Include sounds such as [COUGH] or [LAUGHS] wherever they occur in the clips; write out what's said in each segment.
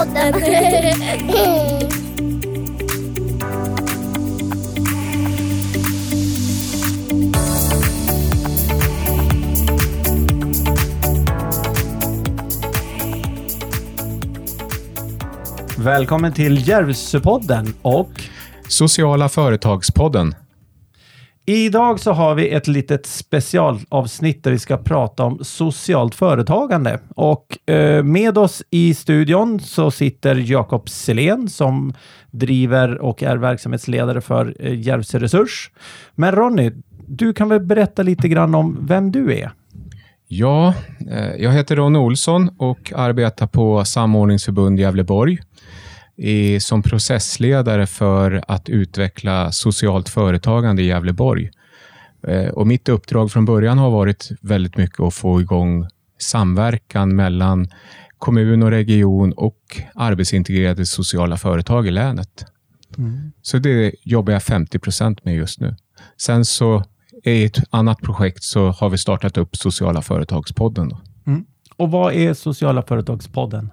Järvsöpodden. Välkommen till Järvsöpodden och Sociala företagspodden idag så har vi ett litet specialavsnitt där vi ska prata om socialt företagande. Och eh, med oss i studion så sitter Jakob Selén som driver och är verksamhetsledare för eh, Järvsö Resurs. Men Ronny, du kan väl berätta lite grann om vem du är? Ja, eh, jag heter Ronny Olsson och arbetar på Samordningsförbund Gävleborg i, som processledare för att utveckla socialt företagande i Gävleborg. Eh, Och mitt uppdrag från början har varit väldigt mycket att få igång samverkan mellan kommun och region och arbetsintegrerade sociala företag i länet. Så det jobbar jag 50 procent med just nu. Sen så i ett annat projekt så har vi startat upp Sociala företagspodden. Då. Och vad är Sociala Företagspodden?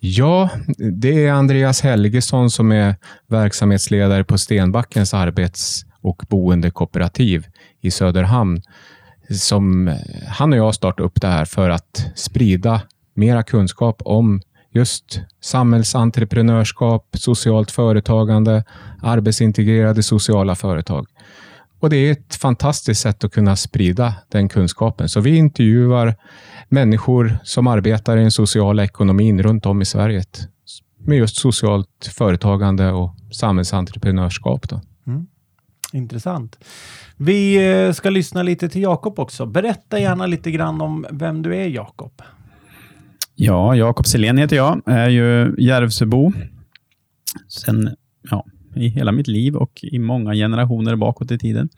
Ja, det är Andreas Helgesson som är verksamhetsledare på Stenbackens arbets och boendekooperativ i Söderhamn. Som, eh, han och jag startade upp det här för att sprida mera kunskap om just samhällsentreprenörskap, socialt företagande, arbetsintegrerade sociala företag. Och Det är ett fantastiskt sätt att kunna sprida den kunskapen. Så vi intervjuar människor som arbetar i den sociala ekonomin runt om i Sverige med just socialt företagande och samhällsentreprenörskap. Då. Intressant. Vi eh, ska lyssna lite till Jakob också. Berätta gärna lite grann om vem du är, Jakob. Ja, Jakob Selén heter jag. Jag är ju Järvsöbo sen ja, i hela mitt liv och i många generationer bakåt i tiden.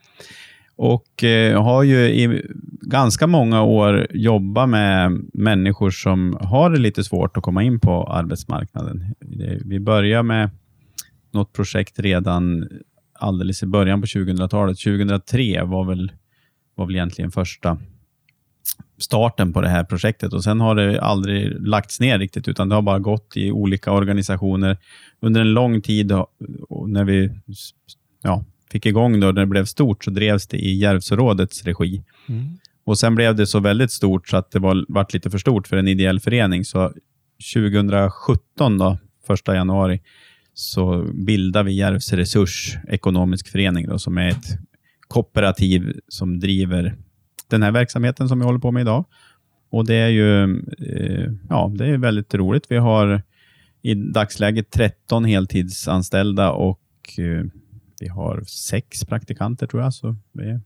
Och eh, har ju i ganska många år jobbat med människor som har det lite svårt att komma in på arbetsmarknaden. Vi började med något projekt redan alldeles i början på 2000-talet. 2003 var väl, var väl egentligen första starten på det här projektet och sen har det aldrig lagts ner riktigt utan det har bara gått i olika organisationer under en lång tid när vi ja, fick igång då, när det blev stort så drevs det i Järvsörådets regi. Och sen blev det så väldigt stort så att det var, vart lite för stort för en ideell förening. Så 2017, då, första januari, så bildade vi Järvsö Resurs ekonomisk förening då, som är ett kooperativ som driver den här verksamheten som vi håller på med idag. Och Det är ju eh, ja, det är väldigt roligt. Vi har i dagsläget 13 heltidsanställda och eh, vi har sex praktikanter tror jag. Så vi,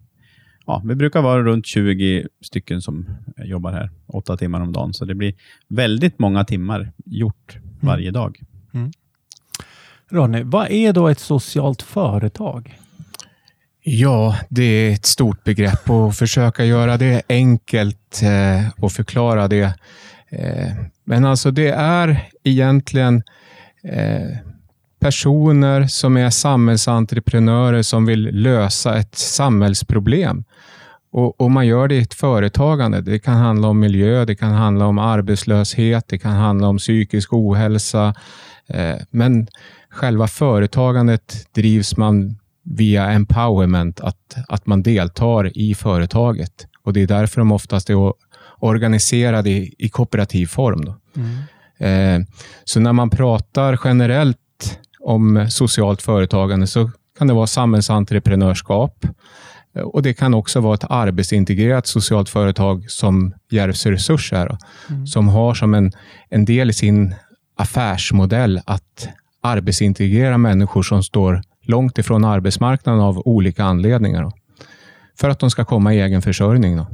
ja, vi brukar vara runt 20 stycken som jobbar här, åtta timmar om dagen. Så det blir väldigt många timmar gjort varje dag. Ronny, vad är då ett socialt företag? Ja, det är ett stort begrepp och försöka göra det enkelt eh, och förklara det. Eh, men alltså det är egentligen eh, personer som är samhällsentreprenörer som vill lösa ett samhällsproblem. Och, och man gör det i ett företagande. Det kan handla om miljö, det kan handla om arbetslöshet, det kan handla om psykisk ohälsa. Eh, men själva företagandet drivs man via empowerment, att, att man deltar i företaget. Och Det är därför de oftast är organiserade i, i kooperativ form. Då. Eh, så när man pratar generellt om socialt företagande så kan det vara samhällsentreprenörskap. Eh, Och Det kan också vara ett arbetsintegrerat socialt företag som Järvsö Resurs är. Då, Som har som en, en del i sin affärsmodell att arbetsintegrera människor som står långt ifrån arbetsmarknaden av olika anledningar. Då, för att de ska komma i egen försörjning. Då.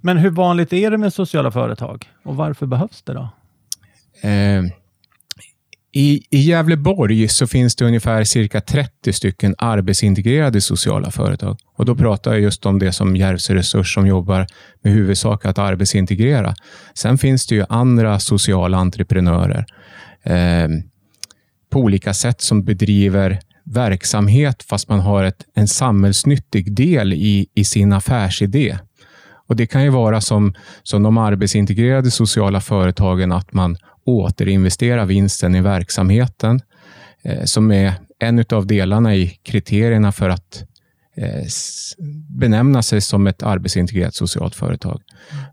Men hur vanligt är det med sociala företag och varför behövs det då? Eh, i, I Gävleborg så finns det ungefär cirka 30 stycken arbetsintegrerade sociala företag. Och Då pratar jag just om det som Järvsö Resurs som jobbar med huvudsak att arbetsintegrera. Sen finns det ju andra sociala entreprenörer eh, på olika sätt som bedriver verksamhet fast man har ett, en samhällsnyttig del i, i sin affärsidé. Och Det kan ju vara som, som de arbetsintegrerade sociala företagen, att man återinvesterar vinsten i verksamheten, eh, som är en av delarna i kriterierna för att eh, benämna sig som ett arbetsintegrerat socialt företag.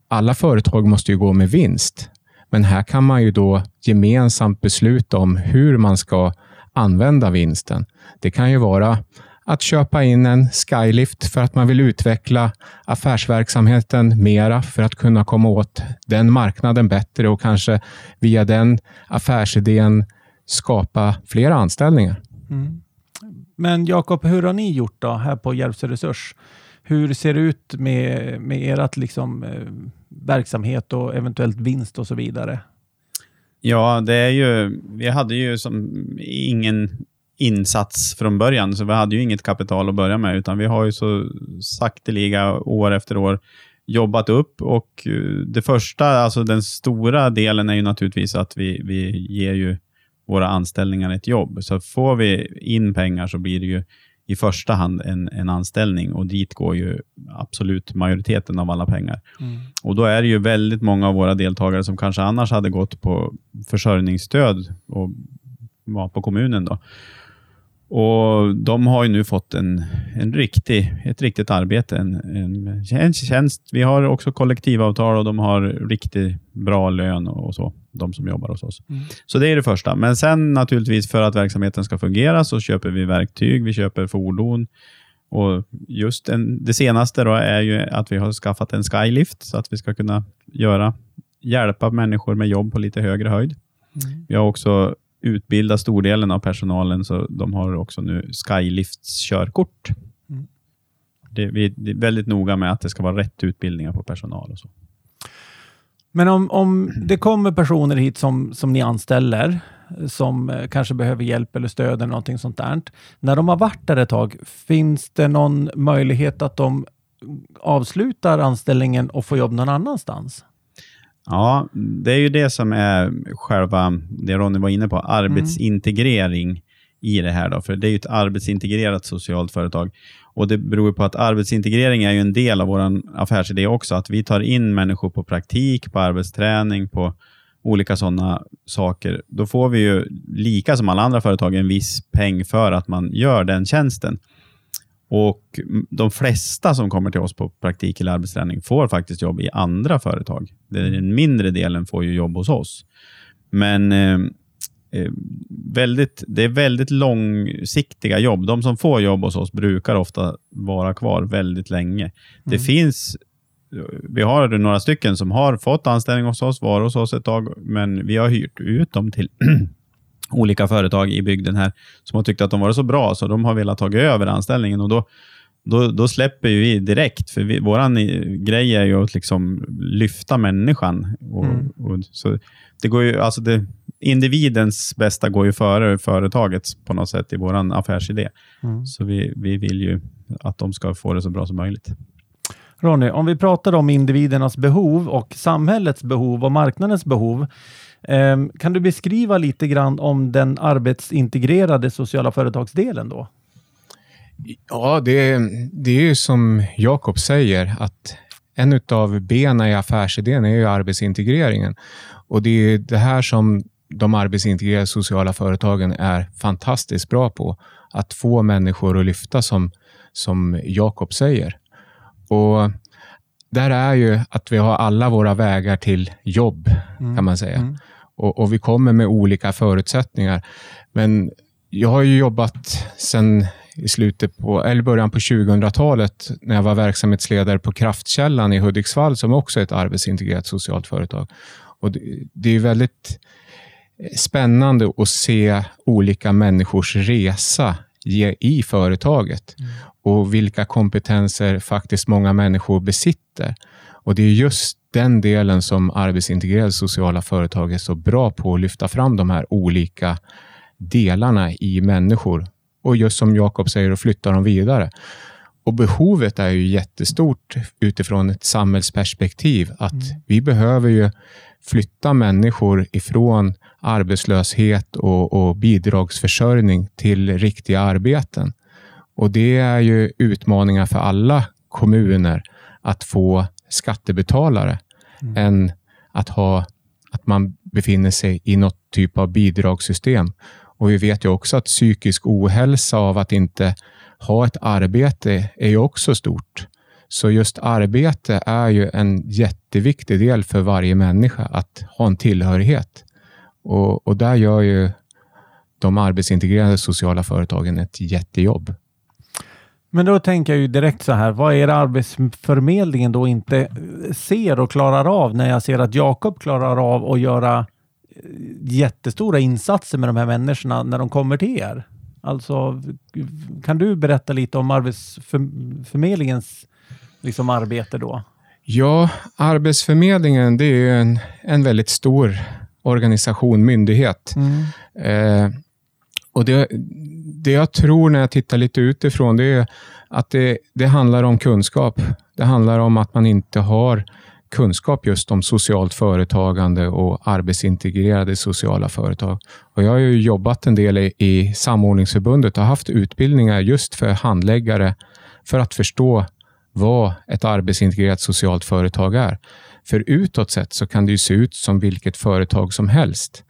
Alla företag måste ju gå med vinst, men här kan man ju då gemensamt besluta om hur man ska använda vinsten. Det kan ju vara att köpa in en Skylift för att man vill utveckla affärsverksamheten mera för att kunna komma åt den marknaden bättre och kanske via den affärsidén skapa fler anställningar. Mm. Men Jakob, hur har ni gjort då här på Järvsö Resurs? Hur ser det ut med, med ert liksom, eh, verksamhet och eventuellt vinst och så vidare? Ja, det är ju, vi hade ju som ingen insats från början, så vi hade ju inget kapital att börja med, utan vi har ju så sakteliga år efter år jobbat upp och eh, det första, alltså den stora delen är ju naturligtvis att vi, vi ger ju våra anställningar ett jobb. Så får vi in pengar så blir det ju i första hand en, en anställning och dit går ju absolut majoriteten av alla pengar. Mm. Och Då är det ju väldigt många av våra deltagare som kanske annars hade gått på försörjningsstöd och var på kommunen. då. Och De har ju nu fått en, en riktig, ett riktigt arbete, en, en, en tjänst. Vi har också kollektivavtal och de har riktigt bra lön och så, de som jobbar hos oss. Mm. Så det är det första. Men sen naturligtvis för att verksamheten ska fungera så köper vi verktyg, vi köper fordon. Och just en, Det senaste då är ju att vi har skaffat en skylift så att vi ska kunna göra, hjälpa människor med jobb på lite högre höjd. Mm. Vi har också utbilda stordelen av personalen, så de har också nu Skylifts körkort. Mm. Det, vi är väldigt noga med att det ska vara rätt utbildningar på personal. och så. Men om, om det kommer personer hit som, som ni anställer, som eh, kanske behöver hjälp eller stöd eller någonting sånt där. När de har varit där ett tag, finns det någon möjlighet att de avslutar anställningen och får jobb någon annanstans? Ja, det är ju det som är själva, det Ronny var inne på, arbetsintegrering mm. i det här. Då, för det är ju ett arbetsintegrerat socialt företag. Och Det beror på att arbetsintegrering är ju en del av vår affärsidé också, att vi tar in människor på praktik, på arbetsträning, på olika sådana saker. Då får vi ju, lika som alla andra företag, en viss peng för att man gör den tjänsten. Och De flesta som kommer till oss på praktik eller arbetsträning får faktiskt jobb i andra företag. Den mindre delen får ju jobb hos oss. Men eh, eh, väldigt, det är väldigt långsiktiga jobb. De som får jobb hos oss brukar ofta vara kvar väldigt länge. Mm. Det finns vi har några stycken som har fått anställning hos oss, var hos oss ett tag, men vi har hyrt ut dem till [CLEARS THROAT] olika företag i bygden här som har tyckt att de var så bra så de har velat ta över anställningen. och då då, då släpper vi direkt, för vi, vår grej är ju att liksom lyfta människan. Och, mm. och, så det går ju, alltså det, individens bästa går ju före företagets på något sätt i vår affärsidé. Mm. Så vi, vi vill ju att de ska få det så bra som möjligt. Ronny, om vi pratar om individernas behov och samhällets behov och marknadens behov. Ehm, kan du beskriva lite grann om den arbetsintegrerade sociala företagsdelen då? Ja, det, det är ju som Jakob säger, att en av benen i affärsidén är ju arbetsintegreringen. Och det är det här som de arbetsintegrerade sociala företagen är fantastiskt bra på. Att få människor att lyfta, som, som Jakob säger. Och där är ju att vi har alla våra vägar till jobb, mm. kan man säga. Mm. Och, och, Vi kommer med olika förutsättningar. Men jag har ju jobbat sedan i slutet på, eller början på 2000-talet när jag var verksamhetsledare på Kraftkällan i Hudiksvall som också är ett arbetsintegrerat socialt företag. Och det, det är väldigt spännande att se olika människors resa i företaget mm. Och vilka kompetenser faktiskt många människor besitter. Och Det är just den delen som arbetsintegrerade sociala företag är så bra på att lyfta fram de här olika delarna i människor och just som Jakob säger, att flytta dem vidare. Och Behovet är ju jättestort utifrån ett samhällsperspektiv. Att mm. Vi behöver ju flytta människor ifrån arbetslöshet och, och bidragsförsörjning till riktiga arbeten. Och Det är ju utmaningar för alla kommuner att få skattebetalare mm. än att, ha, att man befinner sig i något typ av bidragssystem. Och Vi vet ju också att psykisk ohälsa av att inte ha ett arbete är ju också stort. Så just arbete är ju en jätteviktig del för varje människa, att ha en tillhörighet. Och, och där gör ju de arbetsintegrerade sociala företagen ett jättejobb. Men då tänker jag ju direkt så här, vad är det Arbetsförmedlingen då inte ser och klarar av när jag ser att Jakob klarar av att göra jättestora insatser med de här människorna när de kommer till er? Alltså, kan du berätta lite om Arbetsförmedlingens liksom, arbete då? Ja, Arbetsförmedlingen det är en, en väldigt stor organisation, myndighet. Mm. Eh, och det, det jag tror när jag tittar lite utifrån, det är att det, det handlar om kunskap. Det handlar om att man inte har kunskap just om socialt företagande och arbetsintegrerade sociala företag. Och jag har ju jobbat en del i, i samordningsförbundet och haft utbildningar just för handläggare för att förstå vad ett arbetsintegrerat socialt företag är. För utåt sett så kan det ju se ut som vilket företag som helst.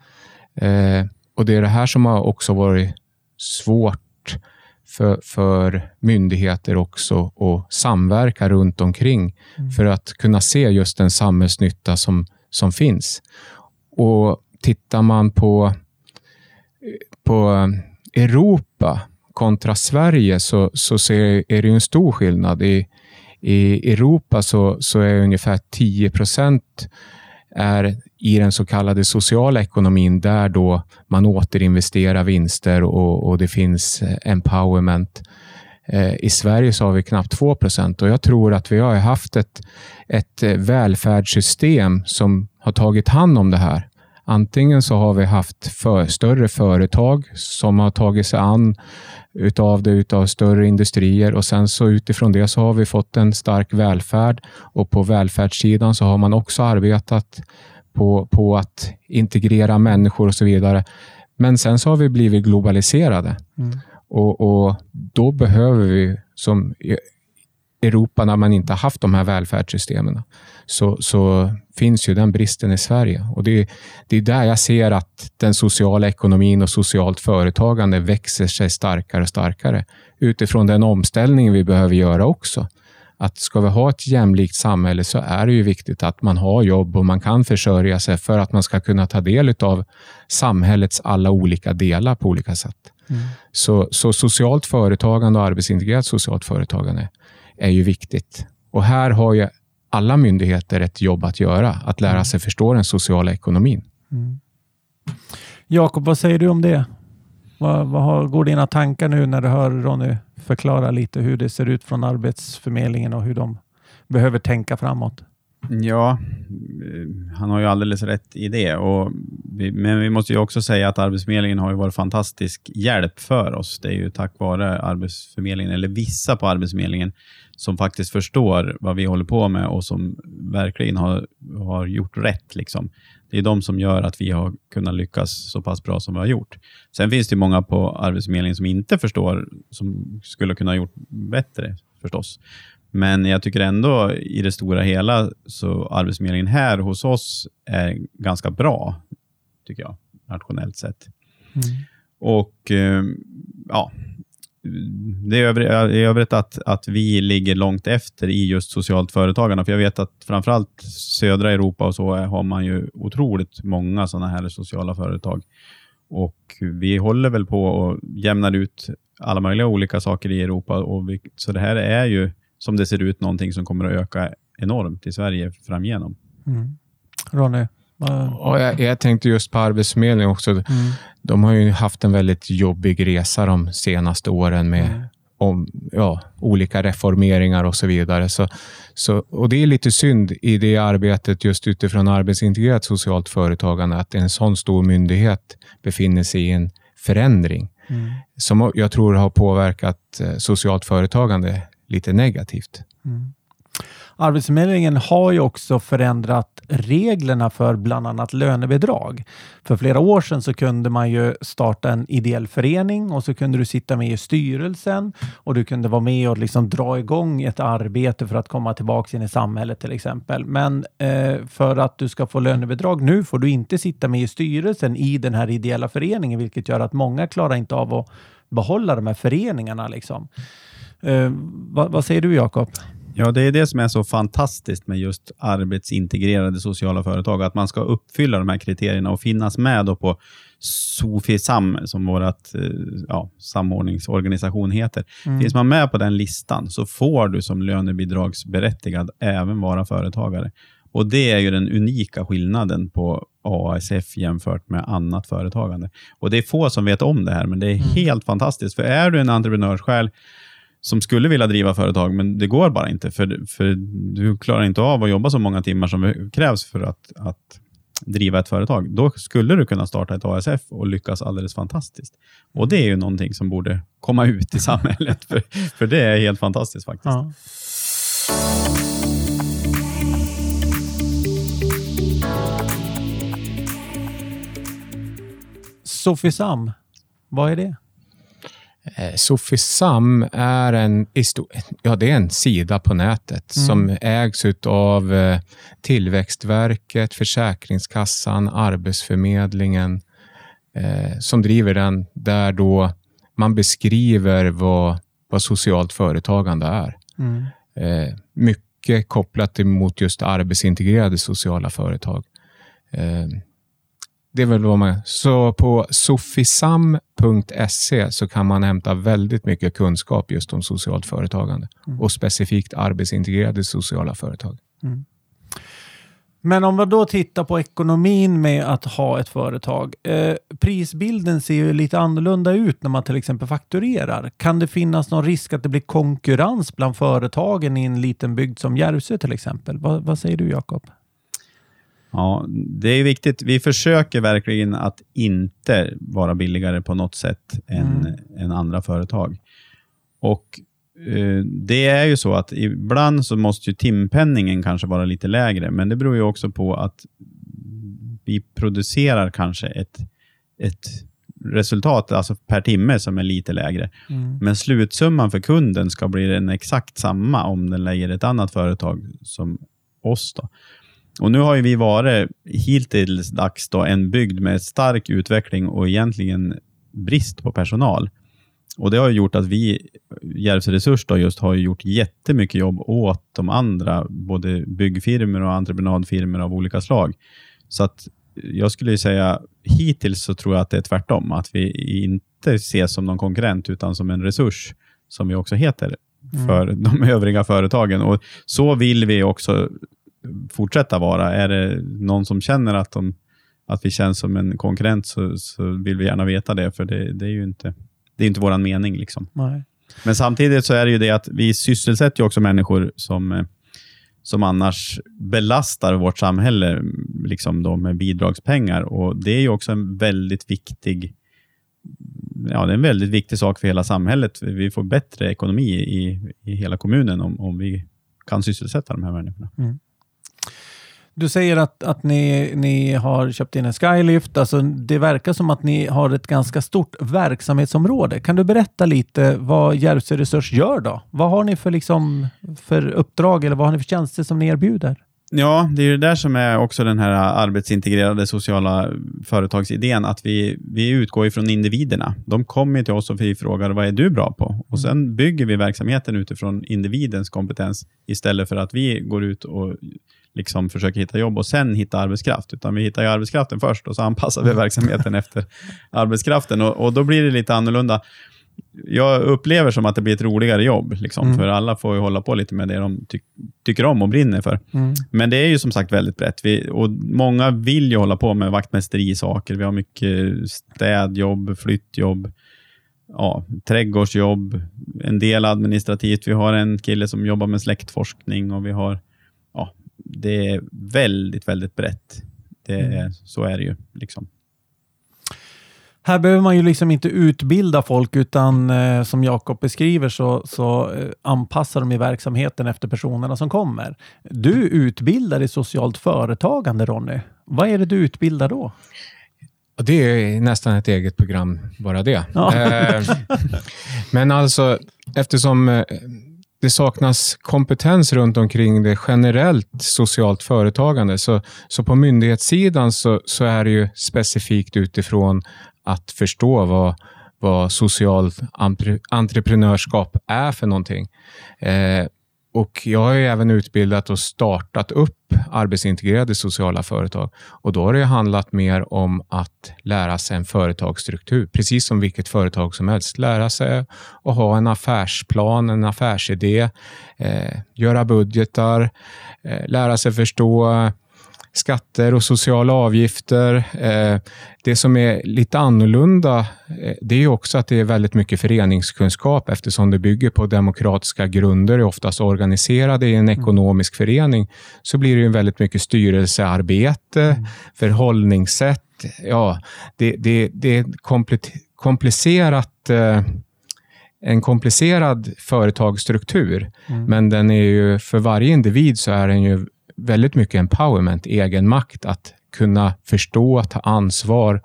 Eh, och Det är det här som har också varit svårt för, för myndigheter också att samverka runt omkring mm. för att kunna se just den samhällsnytta som, som finns. Och Tittar man på, på Europa kontra Sverige så, så ser, är det en stor skillnad. I, i Europa så, så är ungefär 10 procent är i den så kallade sociala ekonomin där då man återinvesterar vinster och, och det finns eh, empowerment. Eh, I Sverige så har vi knappt 2 procent och jag tror att vi har haft ett, ett eh, välfärdssystem som har tagit hand om det här. Antingen så har vi haft för, större företag som har tagit sig an utav det, utav större industrier och sen så utifrån det så har vi fått en stark välfärd och på välfärdssidan så har man också arbetat på, på att integrera människor och så vidare. Men sen så har vi blivit globaliserade mm. och, och, då behöver vi som Europa, när man inte haft de här välfärdssystemen, så, så finns ju den bristen i Sverige. Och det, det är där jag ser att den sociala ekonomin och socialt företagande växer sig starkare och starkare utifrån den omställning vi behöver göra också. Att ska vi ha ett jämlikt samhälle så är det ju viktigt att man har jobb och man kan försörja sig för att man ska kunna ta del av samhällets alla olika delar på olika sätt. Mm. Så, så socialt företagande och arbetsintegrerat socialt företagande är ju viktigt. Och här har ju alla myndigheter ett jobb att göra, att lära mm. sig förstå den sociala ekonomin. Mm. Jakob, vad säger du om det? Vad, vad har, går dina tankar nu när du hör Ronny förklara lite hur det ser ut från Arbetsförmedlingen och hur de behöver tänka framåt? Ja, han har ju alldeles rätt i det. Och vi, men vi måste ju också säga att Arbetsförmedlingen har ju varit fantastisk hjälp för oss. Det är ju tack vare Arbetsförmedlingen, eller vissa på Arbetsförmedlingen, som faktiskt förstår vad vi håller på med och som verkligen har, har gjort rätt. Liksom. Det är de som gör att vi har kunnat lyckas så pass bra som vi har gjort. Sen finns det många på Arbetsförmedlingen som inte förstår, som skulle kunna ha gjort bättre förstås. Men jag tycker ändå i det stora hela så Arbetsförmedlingen här hos oss är ganska bra, tycker jag, nationellt sett. Mm. Och eh, ja, det är i övrigt att, att vi ligger långt efter i just socialt företagande. För jag vet att framförallt södra Europa och så har man ju otroligt många sådana här sociala företag. Och vi håller väl på och jämnar ut alla möjliga olika saker i Europa. Och vi, så det här är ju, som det ser ut, någonting som kommer att öka enormt i Sverige framgenom. Mm. Ronny? Och jag, jag, tänkte just på Arbetsförmedlingen också. Mm. De har ju haft en väldigt jobbig resa de senaste åren med mm. om, ja, olika reformeringar och så vidare. Så, så, och Det är lite synd i det arbetet just utifrån arbetsintegrerat socialt företagande att en sån stor myndighet befinner sig i en förändring mm. som jag tror har påverkat eh, socialt företagande lite negativt. Mm. Arbetsförmedlingen har ju också förändrat reglerna för bland annat lönebidrag. För flera år sedan så kunde man ju starta en ideell förening och så kunde du sitta med i styrelsen och du kunde vara med och liksom dra igång ett arbete för att komma tillbaka in i samhället till exempel. Men eh, för att du ska få lönebidrag nu får du inte sitta med i styrelsen i den här ideella föreningen, vilket gör att många klarar inte av att behålla de här föreningarna. Liksom. Eh, vad, vad säger du Jakob? Ja, det är det som är så fantastiskt med just arbetsintegrerade sociala företag, att man ska uppfylla de här kriterierna och finnas med då på Sofisam, som vår eh, ja, samordningsorganisation heter. Mm. Finns man med på den listan så får du som lönebidragsberättigad även vara företagare. Och Det är ju den unika skillnaden på ASF jämfört med annat företagande. Och Det är få som vet om det här, men det är mm. helt fantastiskt. För är du en entreprenörssjäl som skulle vilja driva företag, men det går bara inte. För, för du klarar inte av att jobba så många timmar som krävs för att, att driva ett företag. Då skulle du kunna starta ett ASF och lyckas alldeles fantastiskt. Och Det är ju någonting som borde komma ut i samhället, för, för det är helt fantastiskt faktiskt. Ja. Sofisam, vad är det? Eh, Sofisam är en, ja, det är en sida på nätet mm. som ägs av eh, Tillväxtverket, Försäkringskassan, Arbetsförmedlingen eh, som driver den, där då man beskriver vad, vad socialt företagande är. Mm. Eh, mycket kopplat mot just arbetsintegrerade sociala företag. Eh, det är väl vad man... Så på sofisam.se så kan man hämta väldigt mycket kunskap just om socialt företagande mm. och specifikt arbetsintegrerade sociala företag. Mm. Men om vi då tittar på ekonomin med att ha ett företag. Eh, prisbilden ser ju lite annorlunda ut när man till exempel fakturerar. Kan det finnas någon risk att det blir konkurrens bland företagen i en liten bygd som Järvsö till exempel? Va, vad säger du Jakob? Ja, det är viktigt. Vi försöker verkligen att inte vara billigare på något sätt än, mm. än andra företag. Och eh, Det är ju så att ibland så måste ju timpenningen kanske vara lite lägre, men det beror ju också på att vi producerar kanske ett, ett resultat alltså per timme som är lite lägre. Mm. Men slutsumman för kunden ska bli den exakt samma om den lägger ett annat företag som oss. Då. Och Nu har vi varit hittills dags då, en bygd med stark utveckling och egentligen brist på personal. Och Det har gjort att vi, Järvsö Resurs, då, just har gjort jättemycket jobb åt de andra, både byggfirmor och entreprenadfirmor av olika slag. Så att jag skulle säga, hittills så tror jag att det är tvärtom, att vi inte ses som någon konkurrent, utan som en resurs, som vi också heter, mm. för mm. de [LAUGHS] övriga företagen. Och Så vill vi också fortsätta vara. Är det någon som känner att, de, att vi känns som en konkurrent så, så vill vi gärna veta det, för det, det är ju inte, det är inte vår mening. Liksom. Nej. Men samtidigt så är det ju det att vi sysselsätter också människor som, som annars belastar vårt samhälle liksom då med bidragspengar. Och Det är ju också en väldigt viktig ja, det är en väldigt viktig sak för hela samhället. Vi får bättre ekonomi i, i hela kommunen om, om vi kan sysselsätta de här människorna. Mm. Du säger att, att ni, ni har köpt in en Skylift. Alltså, det verkar som att ni har ett ganska stort verksamhetsområde. Kan du berätta lite vad Järvsö Resurs gör då? Vad har ni för, liksom, för uppdrag eller vad har ni för tjänster som ni erbjuder? Ja, det är det där som är också den här arbetsintegrerade sociala företagsidén, att vi, vi utgår ifrån individerna. De kommer till oss och vi frågar vad är du bra på? Och mm. Sen bygger vi verksamheten utifrån individens kompetens istället för att vi går ut och liksom försöker hitta jobb och sen hitta arbetskraft. Utan vi hittar ju arbetskraften först och så anpassar vi [LAUGHS] verksamheten efter arbetskraften. Och, och, Då blir det lite annorlunda. Jag upplever som att det blir ett roligare jobb, liksom, mm. för alla får ju hålla på lite med det de ty tycker om och brinner för. Mm. Men det är ju som sagt väldigt brett. Vi, och Många vill ju hålla på med vaktmästerisaker. Vi har mycket städjobb, flyttjobb, ja, trädgårdsjobb, en del administrativt. Vi har en kille som jobbar med släktforskning och vi har det är väldigt, väldigt brett. Det är, mm. Så är det ju. Liksom. Här behöver man ju liksom inte utbilda folk utan eh, som Jakob beskriver så, så eh, anpassar de i verksamheten efter personerna som kommer. Du utbildar i socialt företagande Ronny. Vad är det du utbildar då? Det är nästan ett eget program, bara det. Ja. Eh, [LAUGHS] Men alltså, eftersom eh, det saknas kompetens runt omkring det generellt socialt företagande, så, så på myndighetssidan så, så är det ju specifikt utifrån att förstå vad, vad socialt entre, entreprenörskap är för någonting. Eh, och Jag har ju även utbildat och startat upp arbetsintegrerade sociala företag. Och Då har det handlat mer om att lära sig en företagsstruktur, precis som vilket företag som helst. Lära sig att ha en affärsplan, en affärsidé, eh, göra budgetar, eh, lära sig förstå skatter och sociala avgifter. Eh, det som är lite annorlunda eh, det är också att det är väldigt mycket föreningskunskap eftersom det bygger på demokratiska grunder, är oftast organiserade i en mm. ekonomisk förening, så blir det ju väldigt mycket styrelsearbete, mm. förhållningssätt. Ja, det, det, det är komplicerat eh, en komplicerad företagsstruktur, mm. men den är ju, för varje individ så är den ju väldigt mycket empowerment, egen makt att kunna förstå, ta ansvar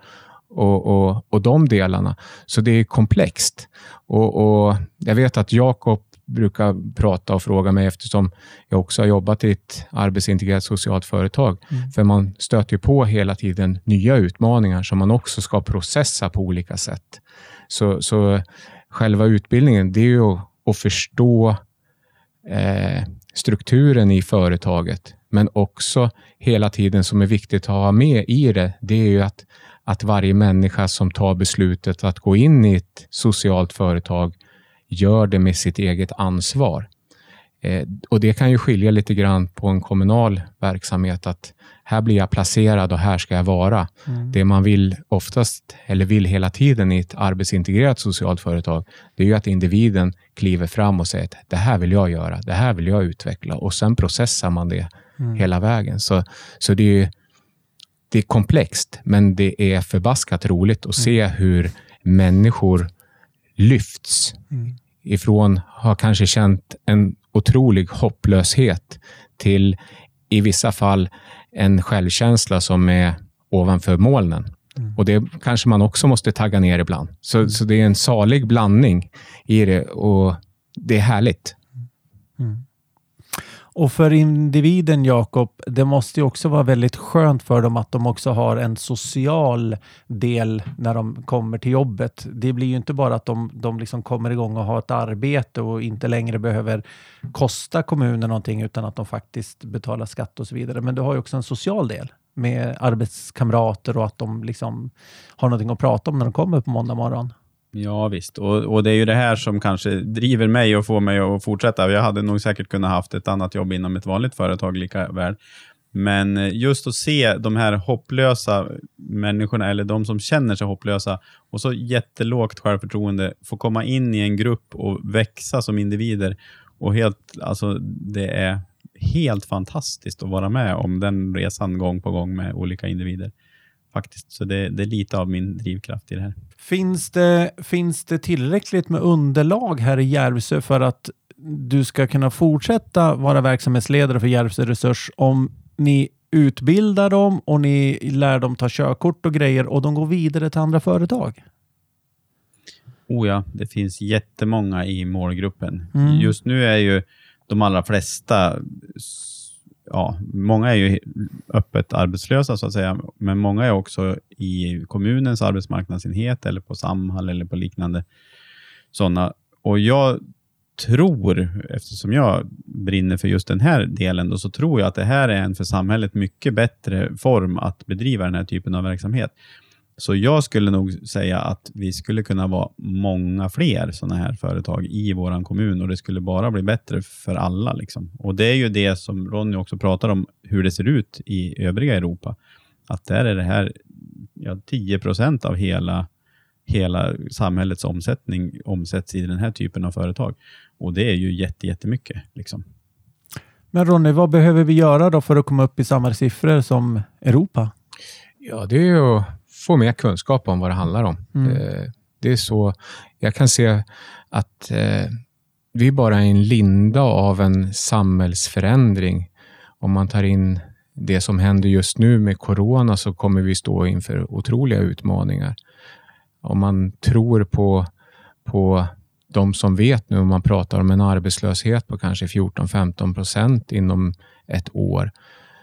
och, och, och de delarna. Så det är komplext. Och, och Jag vet att Jakob brukar prata och fråga mig eftersom jag också har jobbat i ett arbetsintegrerat socialt företag. Mm. För man stöter på hela tiden nya utmaningar som man också ska processa på olika sätt. Så, så själva utbildningen, det är ju att, att förstå eh, strukturen i företaget, men också hela tiden som är viktigt att ha med i det, det är ju att, att varje människa som tar beslutet att gå in i ett socialt företag gör det med sitt eget ansvar. Eh, och Det kan ju skilja lite grann på en kommunal verksamhet, att här blir jag placerad och här ska jag vara. Mm. Det man vill oftast, eller vill hela tiden i ett arbetsintegrerat socialt företag, det är ju att individen kliver fram och säger att det här vill jag göra, det här vill jag utveckla och sen processar man det mm. hela vägen. Så, så det, är, det är komplext, men det är förbaskat roligt att se mm. hur människor lyfts mm. ifrån, har kanske känt en otrolig hopplöshet till i vissa fall en självkänsla som är ovanför molnen. Mm. Och Det kanske man också måste tagga ner ibland. Så, mm. så det är en salig blandning i det och det är härligt. Och för individen, Jakob, det måste ju också vara väldigt skönt för dem att de också har en social del när de kommer till jobbet. Det blir ju inte bara att de, de liksom kommer igång och har ett arbete och inte längre behöver kosta kommunen någonting utan att de faktiskt betalar skatt och så vidare. Men du har ju också en social del med arbetskamrater och att de liksom har någonting att prata om när de kommer på måndag morgon. Ja visst, och, och det är ju det här som kanske driver mig och får mig att fortsätta. Jag hade nog säkert kunnat haft ett annat jobb inom ett vanligt företag lika väl. Men eh, just att se de här hopplösa människorna, eller de som känner sig hopplösa, och så jättelågt självförtroende, få komma in i en grupp och växa som individer. Och helt, alltså, det är helt fantastiskt att vara med om den resan gång på gång med olika individer. Faktiskt. Så det, det är lite av min drivkraft i det här. Finns det, finns det tillräckligt med underlag här i Järvsö för att du ska kunna fortsätta vara verksamhetsledare för Järvsö Resurs om ni utbildar dem och ni lär dem ta körkort och grejer och de går vidare till andra företag? Oh ja, det finns jättemånga i målgruppen. Mm. Just nu är ju de allra flesta ja, många är ju öppet arbetslösa så att säga, men många är också i kommunens arbetsmarknadsenhet eller på Samhall eller på liknande sådana. Och jag tror, eftersom jag brinner för just den här delen, då, så tror jag att det här är en för samhället mycket bättre form att bedriva den här typen av verksamhet. Så jag skulle nog säga att vi skulle kunna vara många fler sådana här företag i vår kommun och det skulle bara bli bättre för alla. Liksom. Och Det är ju det som Ronny också pratar om, hur det ser ut i övriga Europa. Att där är det här ja, 10 procent av hela, hela samhällets omsättning omsätts i den här typen av företag. Och det är ju jätte, jättemycket. Liksom. Men Ronny, vad behöver vi göra då för att komma upp i samma siffror som Europa? Ja, det är ju få mer kunskap om vad det handlar om. Mm. Eh, det är så, jag kan se att eh, vi är bara i en linda av en samhällsförändring. Om man tar in det som händer just nu med corona så kommer vi stå inför otroliga utmaningar. Om man tror på, på de som vet nu, om man pratar om en arbetslöshet på kanske 14-15 procent inom ett år,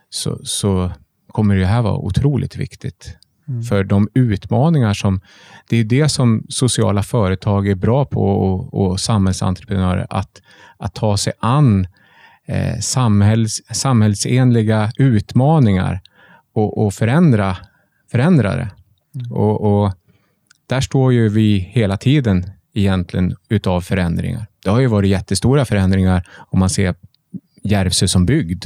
så, så kommer det här vara otroligt viktigt. Mm. För de utmaningar som... Det är det som sociala företag är bra på och, och samhällsentreprenörer, att, att ta sig an eh, samhälls, samhällsenliga utmaningar och, och förändra, förändra det. Mm. Och, och där står ju vi hela tiden egentligen utav förändringar. Det har ju varit jättestora förändringar om man ser Järvsö som bygd.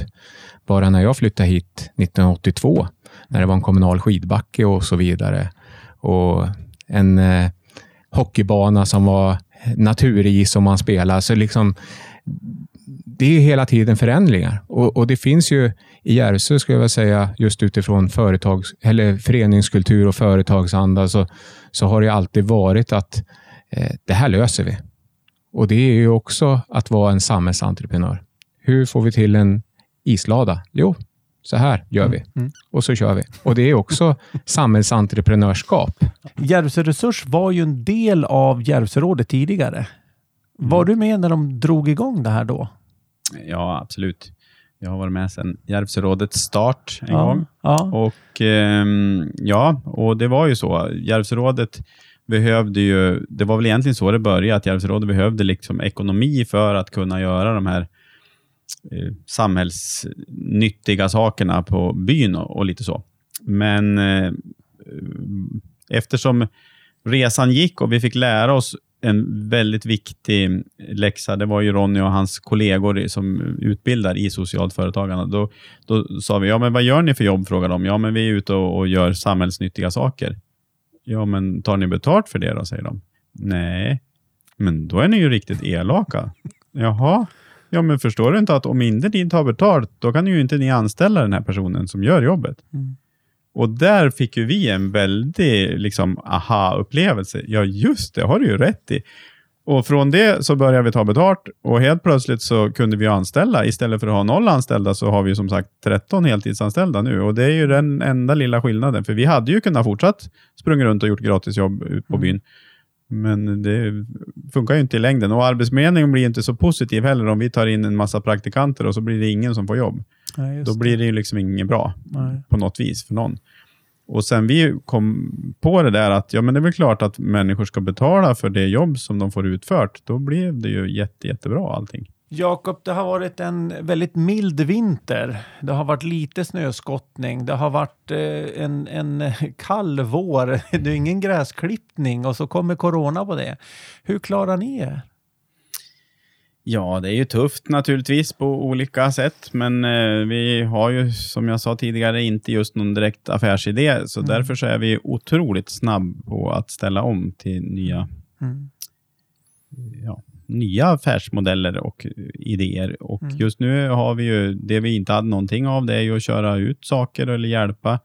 Bara när jag flyttade hit 1982, när det var en kommunal skidbacke och så vidare. Och en eh, hockeybana som var naturis som man spelar. Så liksom, det är hela tiden förändringar. Och, och det finns ju i Järvsö, skulle jag vilja säga, just utifrån företags, eller föreningskultur och företagsanda, så, så har det alltid varit att eh, det här löser vi. Och det är ju också att vara en samhällsentreprenör. Hur får vi till en islada? Jo, så här gör vi. Mm. Och så kör vi. Och det är också [LAUGHS] samhällsentreprenörskap. Järvsö Resurs var ju en del av Järvsörådet tidigare. Var du med när de drog igång det här då? Ja, absolut. Jag har varit med sedan Järvsörådets start en ja. gång. Ja. Och ehm, ja, och det var ju så. Järvsörådet behövde ju, det var väl egentligen så det började, att Järvsörådet behövde liksom ekonomi för att kunna göra de här Eh, samhällsnyttiga sakerna på byn och, och lite så. Men eh, eftersom resan gick och vi fick lära oss en väldigt viktig läxa, det var ju Ronny och hans kollegor som utbildar i socialt företagande. Då, då sa vi, ja men vad gör ni för jobb? frågade de. Ja men vi är ute och, och gör samhällsnyttiga saker. Ja men tar ni betalt för det då? säger de. Nej, men då är ni ju riktigt elaka. Jaha, ja men förstår du inte att om inte ni tar betalt, då kan ju inte ni anställa den här personen som gör jobbet. Mm. Och där fick ju vi en väldig liksom, aha-upplevelse. Ja, just det, har du ju rätt i. Och från det så började vi ta betalt och helt plötsligt så kunde vi anställa. Istället för att ha noll anställda så har vi som sagt 13 heltidsanställda nu. Och det är ju den enda lilla skillnaden. För vi hade ju kunnat fortsatt sprungit runt och gjort gratisjobb ut på Mm. byn. Men det funkar ju inte i längden. Och arbetsförmedlingen blir inte så positiv heller om vi tar in en massa praktikanter och så blir det ingen som får jobb. Nej, Då blir det ju liksom inget bra Nej. på något vis för någon. Och sen vi kom på det där att ja, men det är väl klart att människor ska betala för det jobb som de får utfört. Då blev det ju jätte, jättebra allting. Jakob, det har varit en väldigt mild vinter. Det har varit lite snöskottning. Det har varit eh, en, en [LAUGHS] kall vår. [LAUGHS] Det är ingen gräsklippning och så kommer corona på det. Hur klarar ni er? Ja, det är ju tufft naturligtvis på olika sätt, men eh, vi har ju som jag sa tidigare inte just någon direkt affärsidé, så Mm. därför så är vi otroligt snabb på att ställa om till nya, Mm. ja, nya affärsmodeller och idéer. Och Mm. just nu har vi ju, det vi inte hade någonting av, det är ju att köra ut saker eller hjälpa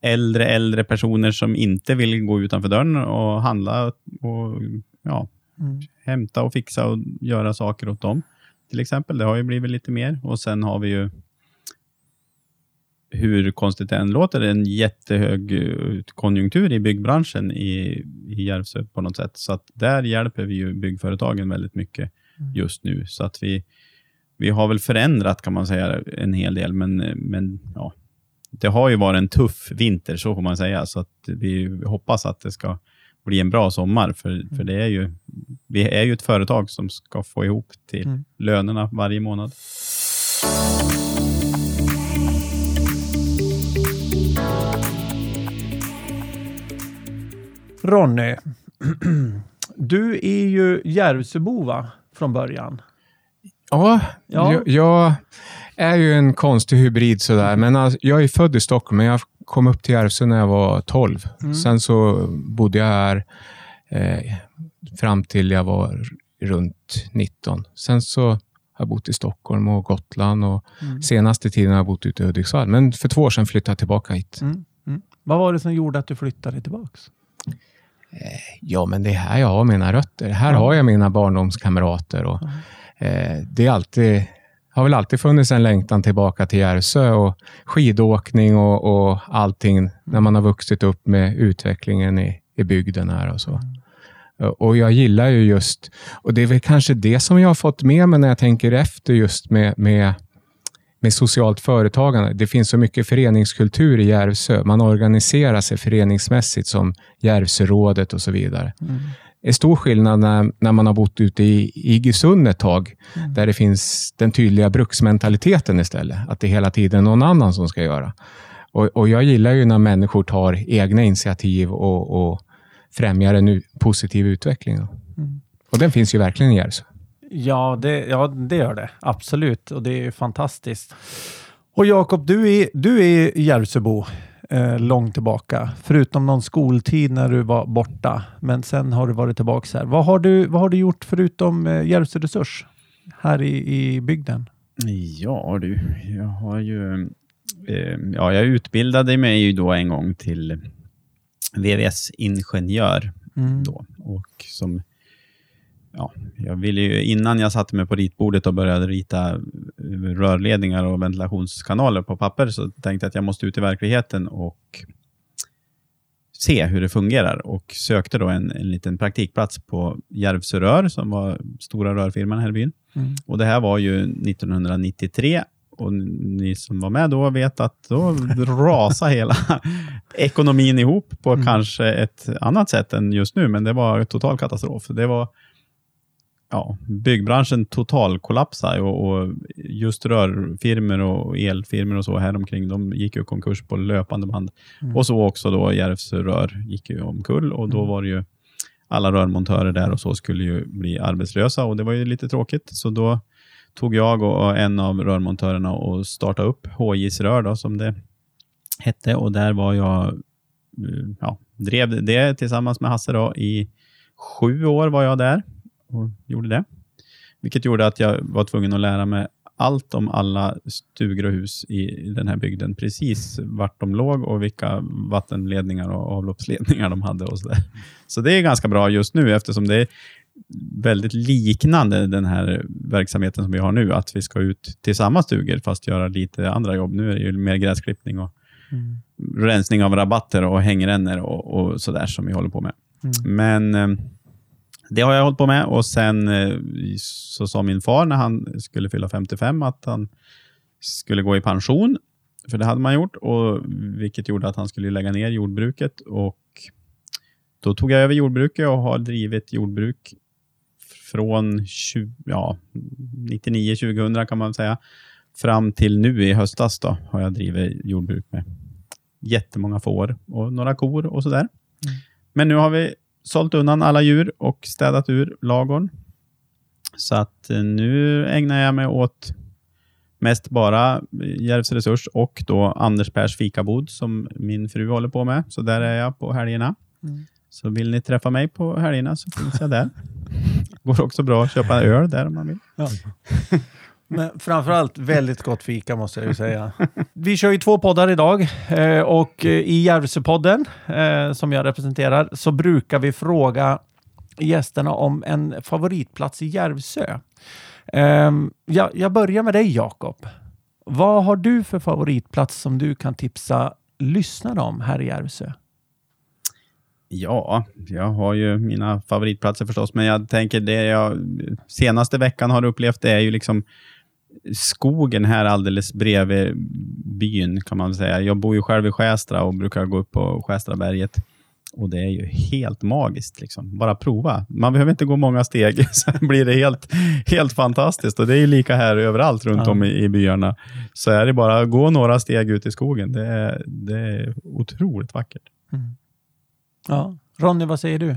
äldre, äldre personer som inte vill gå utanför dörren och handla och ja, Mm. hämta och fixa och göra saker åt dem. Till exempel, det har ju blivit lite mer. Och sen har vi ju, hur konstigt det än låter, en jättehög eh, konjunktur i byggbranschen i, i Järvsö på något sätt. Så att där hjälper vi ju byggföretagen väldigt mycket Mm. just nu. Så att vi, vi har väl förändrat kan man säga en hel del, men, men ja, det har ju varit en tuff vinter, så får man säga. Så att vi hoppas att det ska bli en bra sommar, för, för det är ju, vi är ju ett företag som ska få ihop till Mm. lönerna varje månad. Ronny, [CLEARS THROAT] du är ju Järvsöbo va? Från början. Ja, Ja. Jag, jag är ju en konstig hybrid sådär, men alltså, jag är född i Stockholm, men jag kom upp till Järvsö när jag var 12. Mm. Sen så bodde jag här eh, fram till jag var runt 19. Sen så har jag bott i Stockholm och Gotland och Mm. senaste tiden har jag bott ute i Hudiksvall. Men för två år sedan flyttade jag tillbaka hit. Mm. Mm. Vad var det som gjorde att du flyttade tillbaks? Ja, men det är här jag har mina rötter. Här har jag mina barndomskamrater. Och, eh, det är alltid, har väl alltid funnits en längtan tillbaka till Järvsö och skidåkning och, och allting när man har vuxit upp med utvecklingen i, i bygden här och så. Och jag gillar ju just, och det är väl kanske det som jag har fått med mig när jag tänker efter just med, med, med socialt företagande. Det finns så mycket föreningskultur i Järvsö. Man organiserar sig föreningsmässigt som Järvsörådet och så vidare. Det är stor skillnad när, när man har bott ute i Iggesund ett tag, där det finns den tydliga bruksmentaliteten istället. Att det hela tiden är någon annan som ska göra. Och, och Jag gillar ju när människor tar egna initiativ och, och främjar en positiv utveckling. Och den finns ju verkligen i Järvsö. Ja det, ja, det gör det. Absolut. Och det är fantastiskt. Och Jakob, du är, du är Järvsöbo eh, långt tillbaka. Förutom någon skoltid när du var borta. Men sen har du varit tillbaka här. Vad har du, vad har du gjort förutom eh, Järvsö Resurs här i, i bygden? Ja du, jag har ju... Eh, ja, jag utbildade mig ju då en gång till VVS-ingenjör Mm. då. Och som, ja, jag ville ju, innan jag satte mig på ritbordet och började rita rörledningar och ventilationskanaler på papper så tänkte jag att jag måste ut i verkligheten och se hur det fungerar och sökte då en, en liten praktikplats på Järvsö Rör som var stora rörfirman här i byn. Mm. Och Det här var ju 1993 och ni som var med då vet att då rasade hela [LAUGHS] ekonomin ihop på Mm. kanske ett annat sätt än just nu, men det var total katastrof. Det var ja, byggbranschen total kollapsade och, och just rörfirmor och elfirmor och så här omkring, de gick ju konkurs på löpande band. Mm. Och så också då Järvsö Rör gick ju omkull och då Mm. var det ju alla rörmontörer där och så skulle ju bli arbetslösa och det var ju lite tråkigt. Så då tog jag och en av rörmontörerna och startade upp HJs Rör då, som det hette och där var jag, eh, ja, drev det tillsammans med Hasse då i sju år var jag där och gjorde det. Vilket gjorde att jag var tvungen att lära mig allt om alla stugor och hus i den här bygden. Precis vart de låg och vilka vattenledningar och avloppsledningar de hade. och Så, där. så det är ganska bra just nu eftersom det är väldigt liknande den här verksamheten som vi har nu. Att vi ska ut till samma stugor fast göra lite andra jobb. Nu är det ju mer gräsklippning och Mm. rensning av rabatter och hängrännor och, och sådär som vi håller på med. Mm. Men eh, det har jag hållit på med och sen eh, så sa min far när han skulle fylla 55 att han skulle gå i pension. För det hade man gjort, och vilket gjorde att han skulle lägga ner jordbruket. Och Då tog jag över jordbruket och har drivit jordbruk från 20, ja, 99-2000 kan man säga, fram till nu i höstas då, har jag drivit jordbruk med jättemånga får och några kor och sådär. Men nu har vi sålt undan alla djur och städat ur lagorn. Så att eh, nu ägnar jag mig åt mest bara Järvs Resurs och då Anders Pers fikabod som min fru håller på med. Så där är jag på helgerna. Mm. Så vill ni träffa mig på helgerna så finns jag där. [LAUGHS] Går också bra att köpa öl där om man vill. Men framförallt väldigt gott fika måste jag ju säga. Vi kör ju två poddar idag eh, och eh, i Järvsöpodden eh, som jag representerar så brukar vi fråga gästerna om en favoritplats i Järvsö. Ehm, jag börjar med dig Jakob. Vad har du för favoritplats som du kan tipsa lyssnarna om här i Järvsö? Ja, jag har ju mina favoritplatser förstås, men jag tänker det jag senaste veckan har upplevt det är ju liksom skogen här alldeles bredvid byn kan man säga. Jag bor ju själv i Skästra och brukar gå upp på Skästraberget och det är ju helt magiskt. Liksom. Bara prova. Man behöver inte gå många steg, [LAUGHS] sen blir det helt, helt fantastiskt. Och Det är ju lika här överallt runt Ja. om i, i byarna. Så är det bara att gå några steg ut i skogen. Det är, det är otroligt vackert. Ja. Ronny, vad säger du?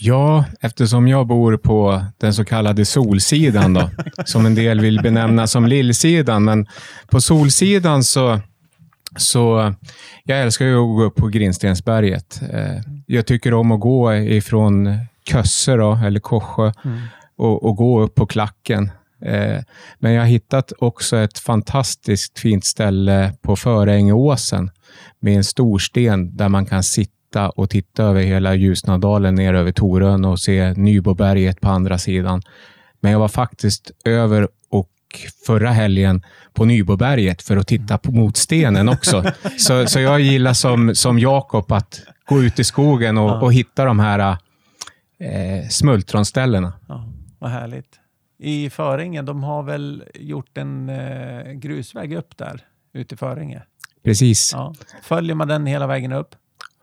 Ja, eftersom jag bor på den så kallade solsidan, då, [LAUGHS] som en del vill benämna som lillsidan. Men på solsidan så, så jag älskar ju att gå upp på Grinstensberget. Eh, Jag tycker om att gå ifrån Kösse, då, eller Korsjö, Mm. och, och gå upp på klacken Eh, men jag har hittat också ett fantastiskt fint ställe på Förängåsen med en stor sten där man kan sitta och titta över hela Ljusnadalen ner över Torön och se Nyboberget på andra sidan. Men jag var faktiskt över och förra helgen på Nyboberget för att titta på mot stenen också. [LAUGHS] så, så jag gillar som, som Jakob att gå ut i skogen och, Ja. och hitta de här eh, smultronställena. Ja, vad härligt. I Föringe, de har väl gjort en eh, grusväg upp där, ute i Föringe. Precis. Ja. Följer man den hela vägen upp?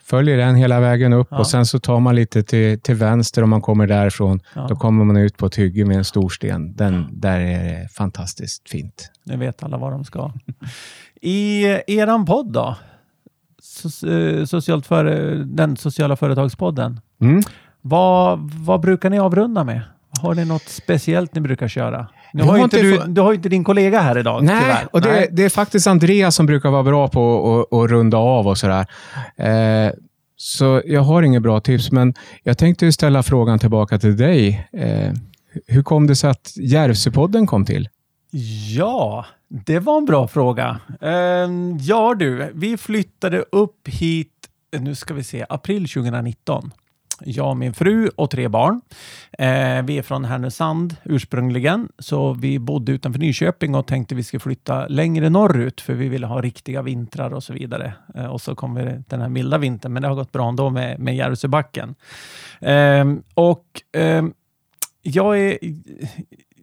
Följer den hela vägen upp Ja. och sen så tar man lite till, till vänster om man kommer därifrån. Ja. Då kommer man ut på ett hygge med en stor sten. Den, där är det fantastiskt fint. Nu vet alla var de ska. [LAUGHS] I eran podd då? Eh, socialt före, den sociala företagspodden. Mm. Vad, vad brukar ni avrunda med? Har ni något speciellt ni brukar köra? Nu har inte du, få- du har ju inte din kollega här idag, Nej, tyvärr. och det, Nej. det är faktiskt Andreas som brukar vara bra på att- runda av och sådär. Eh, så jag har inget bra tips, men jag tänkte ju ställa frågan tillbaka till dig. Eh, hur kom det sig att Järvsöpodden kom till? Ja, det var en bra fråga. Ehm, ja du, vi flyttade upp hit, nu ska vi se, april 2019. Jag, min fru och tre barn. Eh, vi är från Härnösand ursprungligen, så vi bodde utanför Nyköping och tänkte vi skulle flytta längre norrut för vi ville ha riktiga vintrar och så vidare. Eh, och så kom vi den här milda vintern, men det har gått bra ändå med, med Järvsöbacken. Eh, och ehm, jag är,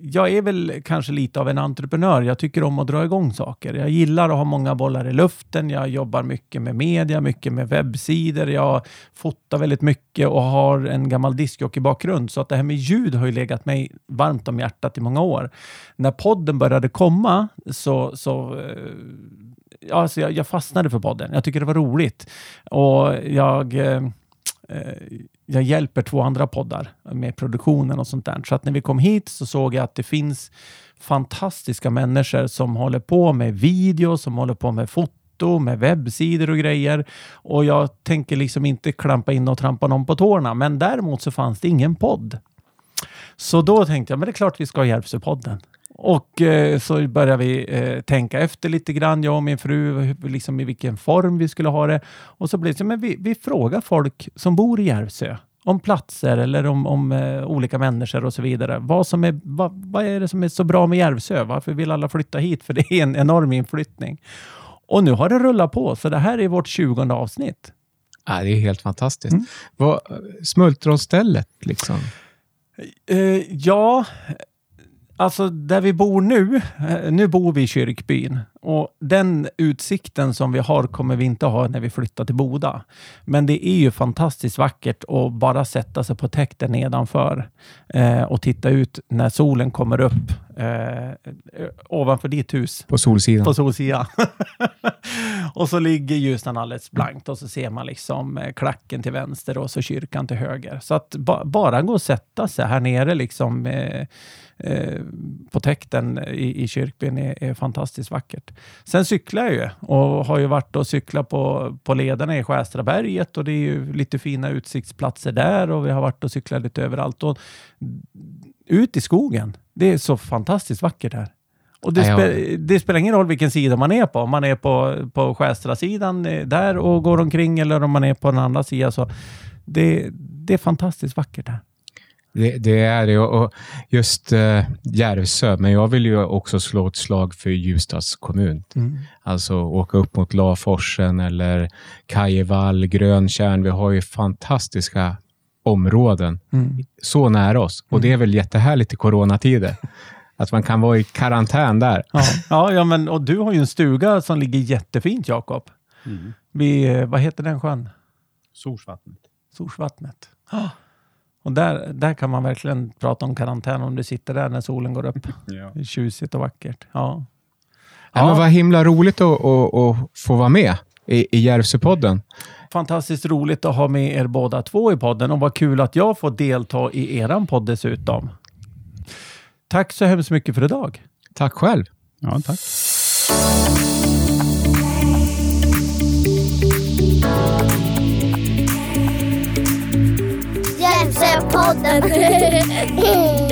jag är väl kanske lite av en entreprenör. Jag tycker om att dra igång saker. Jag gillar att ha många bollar i luften. Jag jobbar mycket med media, mycket med webbsidor. Jag fotar väldigt mycket och har en gammal discjockey-bakgrund. Så att det här med ljud har ju legat mig varmt om hjärtat i många år. När podden började komma så, så eh, ja, alltså jag, jag fastnade för podden. Jag tycker det var roligt. Och jag... Eh, eh, jag hjälper två andra poddar med produktionen och sånt där. Så att när vi kom hit så såg jag att det finns fantastiska människor som håller på med video, som håller på med foto, med webbsidor och grejer. Och jag tänker liksom inte klampa in och trampa någon på tårna. Men däremot så fanns det ingen podd. Så då tänkte jag, men det är klart vi ska ha Järvsöpodden. Och eh, så började vi eh, tänka efter lite grann, jag och min fru, liksom i vilken form vi skulle ha det. Och så blev det så, men vi, vi frågar folk som bor i Järvsö om platser eller om, om eh, olika människor och så vidare. Vad, som är, vad, vad är det som är så bra med Järvsö? Varför vill alla flytta hit? För det är en enorm inflyttning. Och nu har det rullat på, så det här är vårt 20 avsnitt. Ja, det är helt fantastiskt. Mm. Vad, smultronstället, liksom. Eh, ja, alltså där vi bor nu, eh, nu bor vi i kyrkbyn och den utsikten som vi har kommer vi inte ha när vi flyttar till Boda. Men det är ju fantastiskt vackert att bara sätta sig på täkten nedanför eh, och titta ut när solen kommer upp eh, eh, ovanför ditt hus På Solsidan. på Solsidan. [LAUGHS] och så ligger Ljusnan alldeles blankt och så ser man liksom eh, klacken till vänster och så kyrkan till höger. Så att ba bara gå och sätta sig här nere liksom eh, eh, på täkten i, i kyrkbyn är, är fantastiskt vackert. Sen cyklar jag ju och har ju varit och cyklat på, på lederna i Skästraberget och det är ju lite fina utsiktsplatser där och vi har varit och cyklat lite överallt. Och ut i skogen. Det är så fantastiskt vackert här. Och det, spe, det spelar ingen roll vilken sida man är på. Om man är på, på Skästra-sidan eh, där och går omkring eller om man är på den andra sidan. Så det, det är fantastiskt vackert här. Det, det är det. Och just eh, Järvsö, men jag vill ju också slå ett slag för Ljusdals kommun. Alltså åka upp mot Laforsen eller Kajevall, Gröntjärn. Vi har ju fantastiska områden Mm. så nära oss. Och det är väl jättehärligt i coronatider. Att man kan vara i karantän där. Ja, ja, ja, men och du har ju en stuga som ligger jättefint, Jakob. Mm. Vid, eh, vad heter den sjön? Sorsvattnet. Sorsvattnet. Ah. Och där, där kan man verkligen prata om karantän om du sitter där när solen går upp. [LAUGHS] Ja. Det är tjusigt och vackert. Ja. Ja. Men vad himla roligt att, att, att få vara med i, i Järvsöpodden. Fantastiskt roligt att ha med er båda två i podden och vad kul att jag får delta i eran podd dessutom. Tack så hemskt mycket för idag. Tack själv. ja, tack. Hjälpsepodden! [LAUGHS]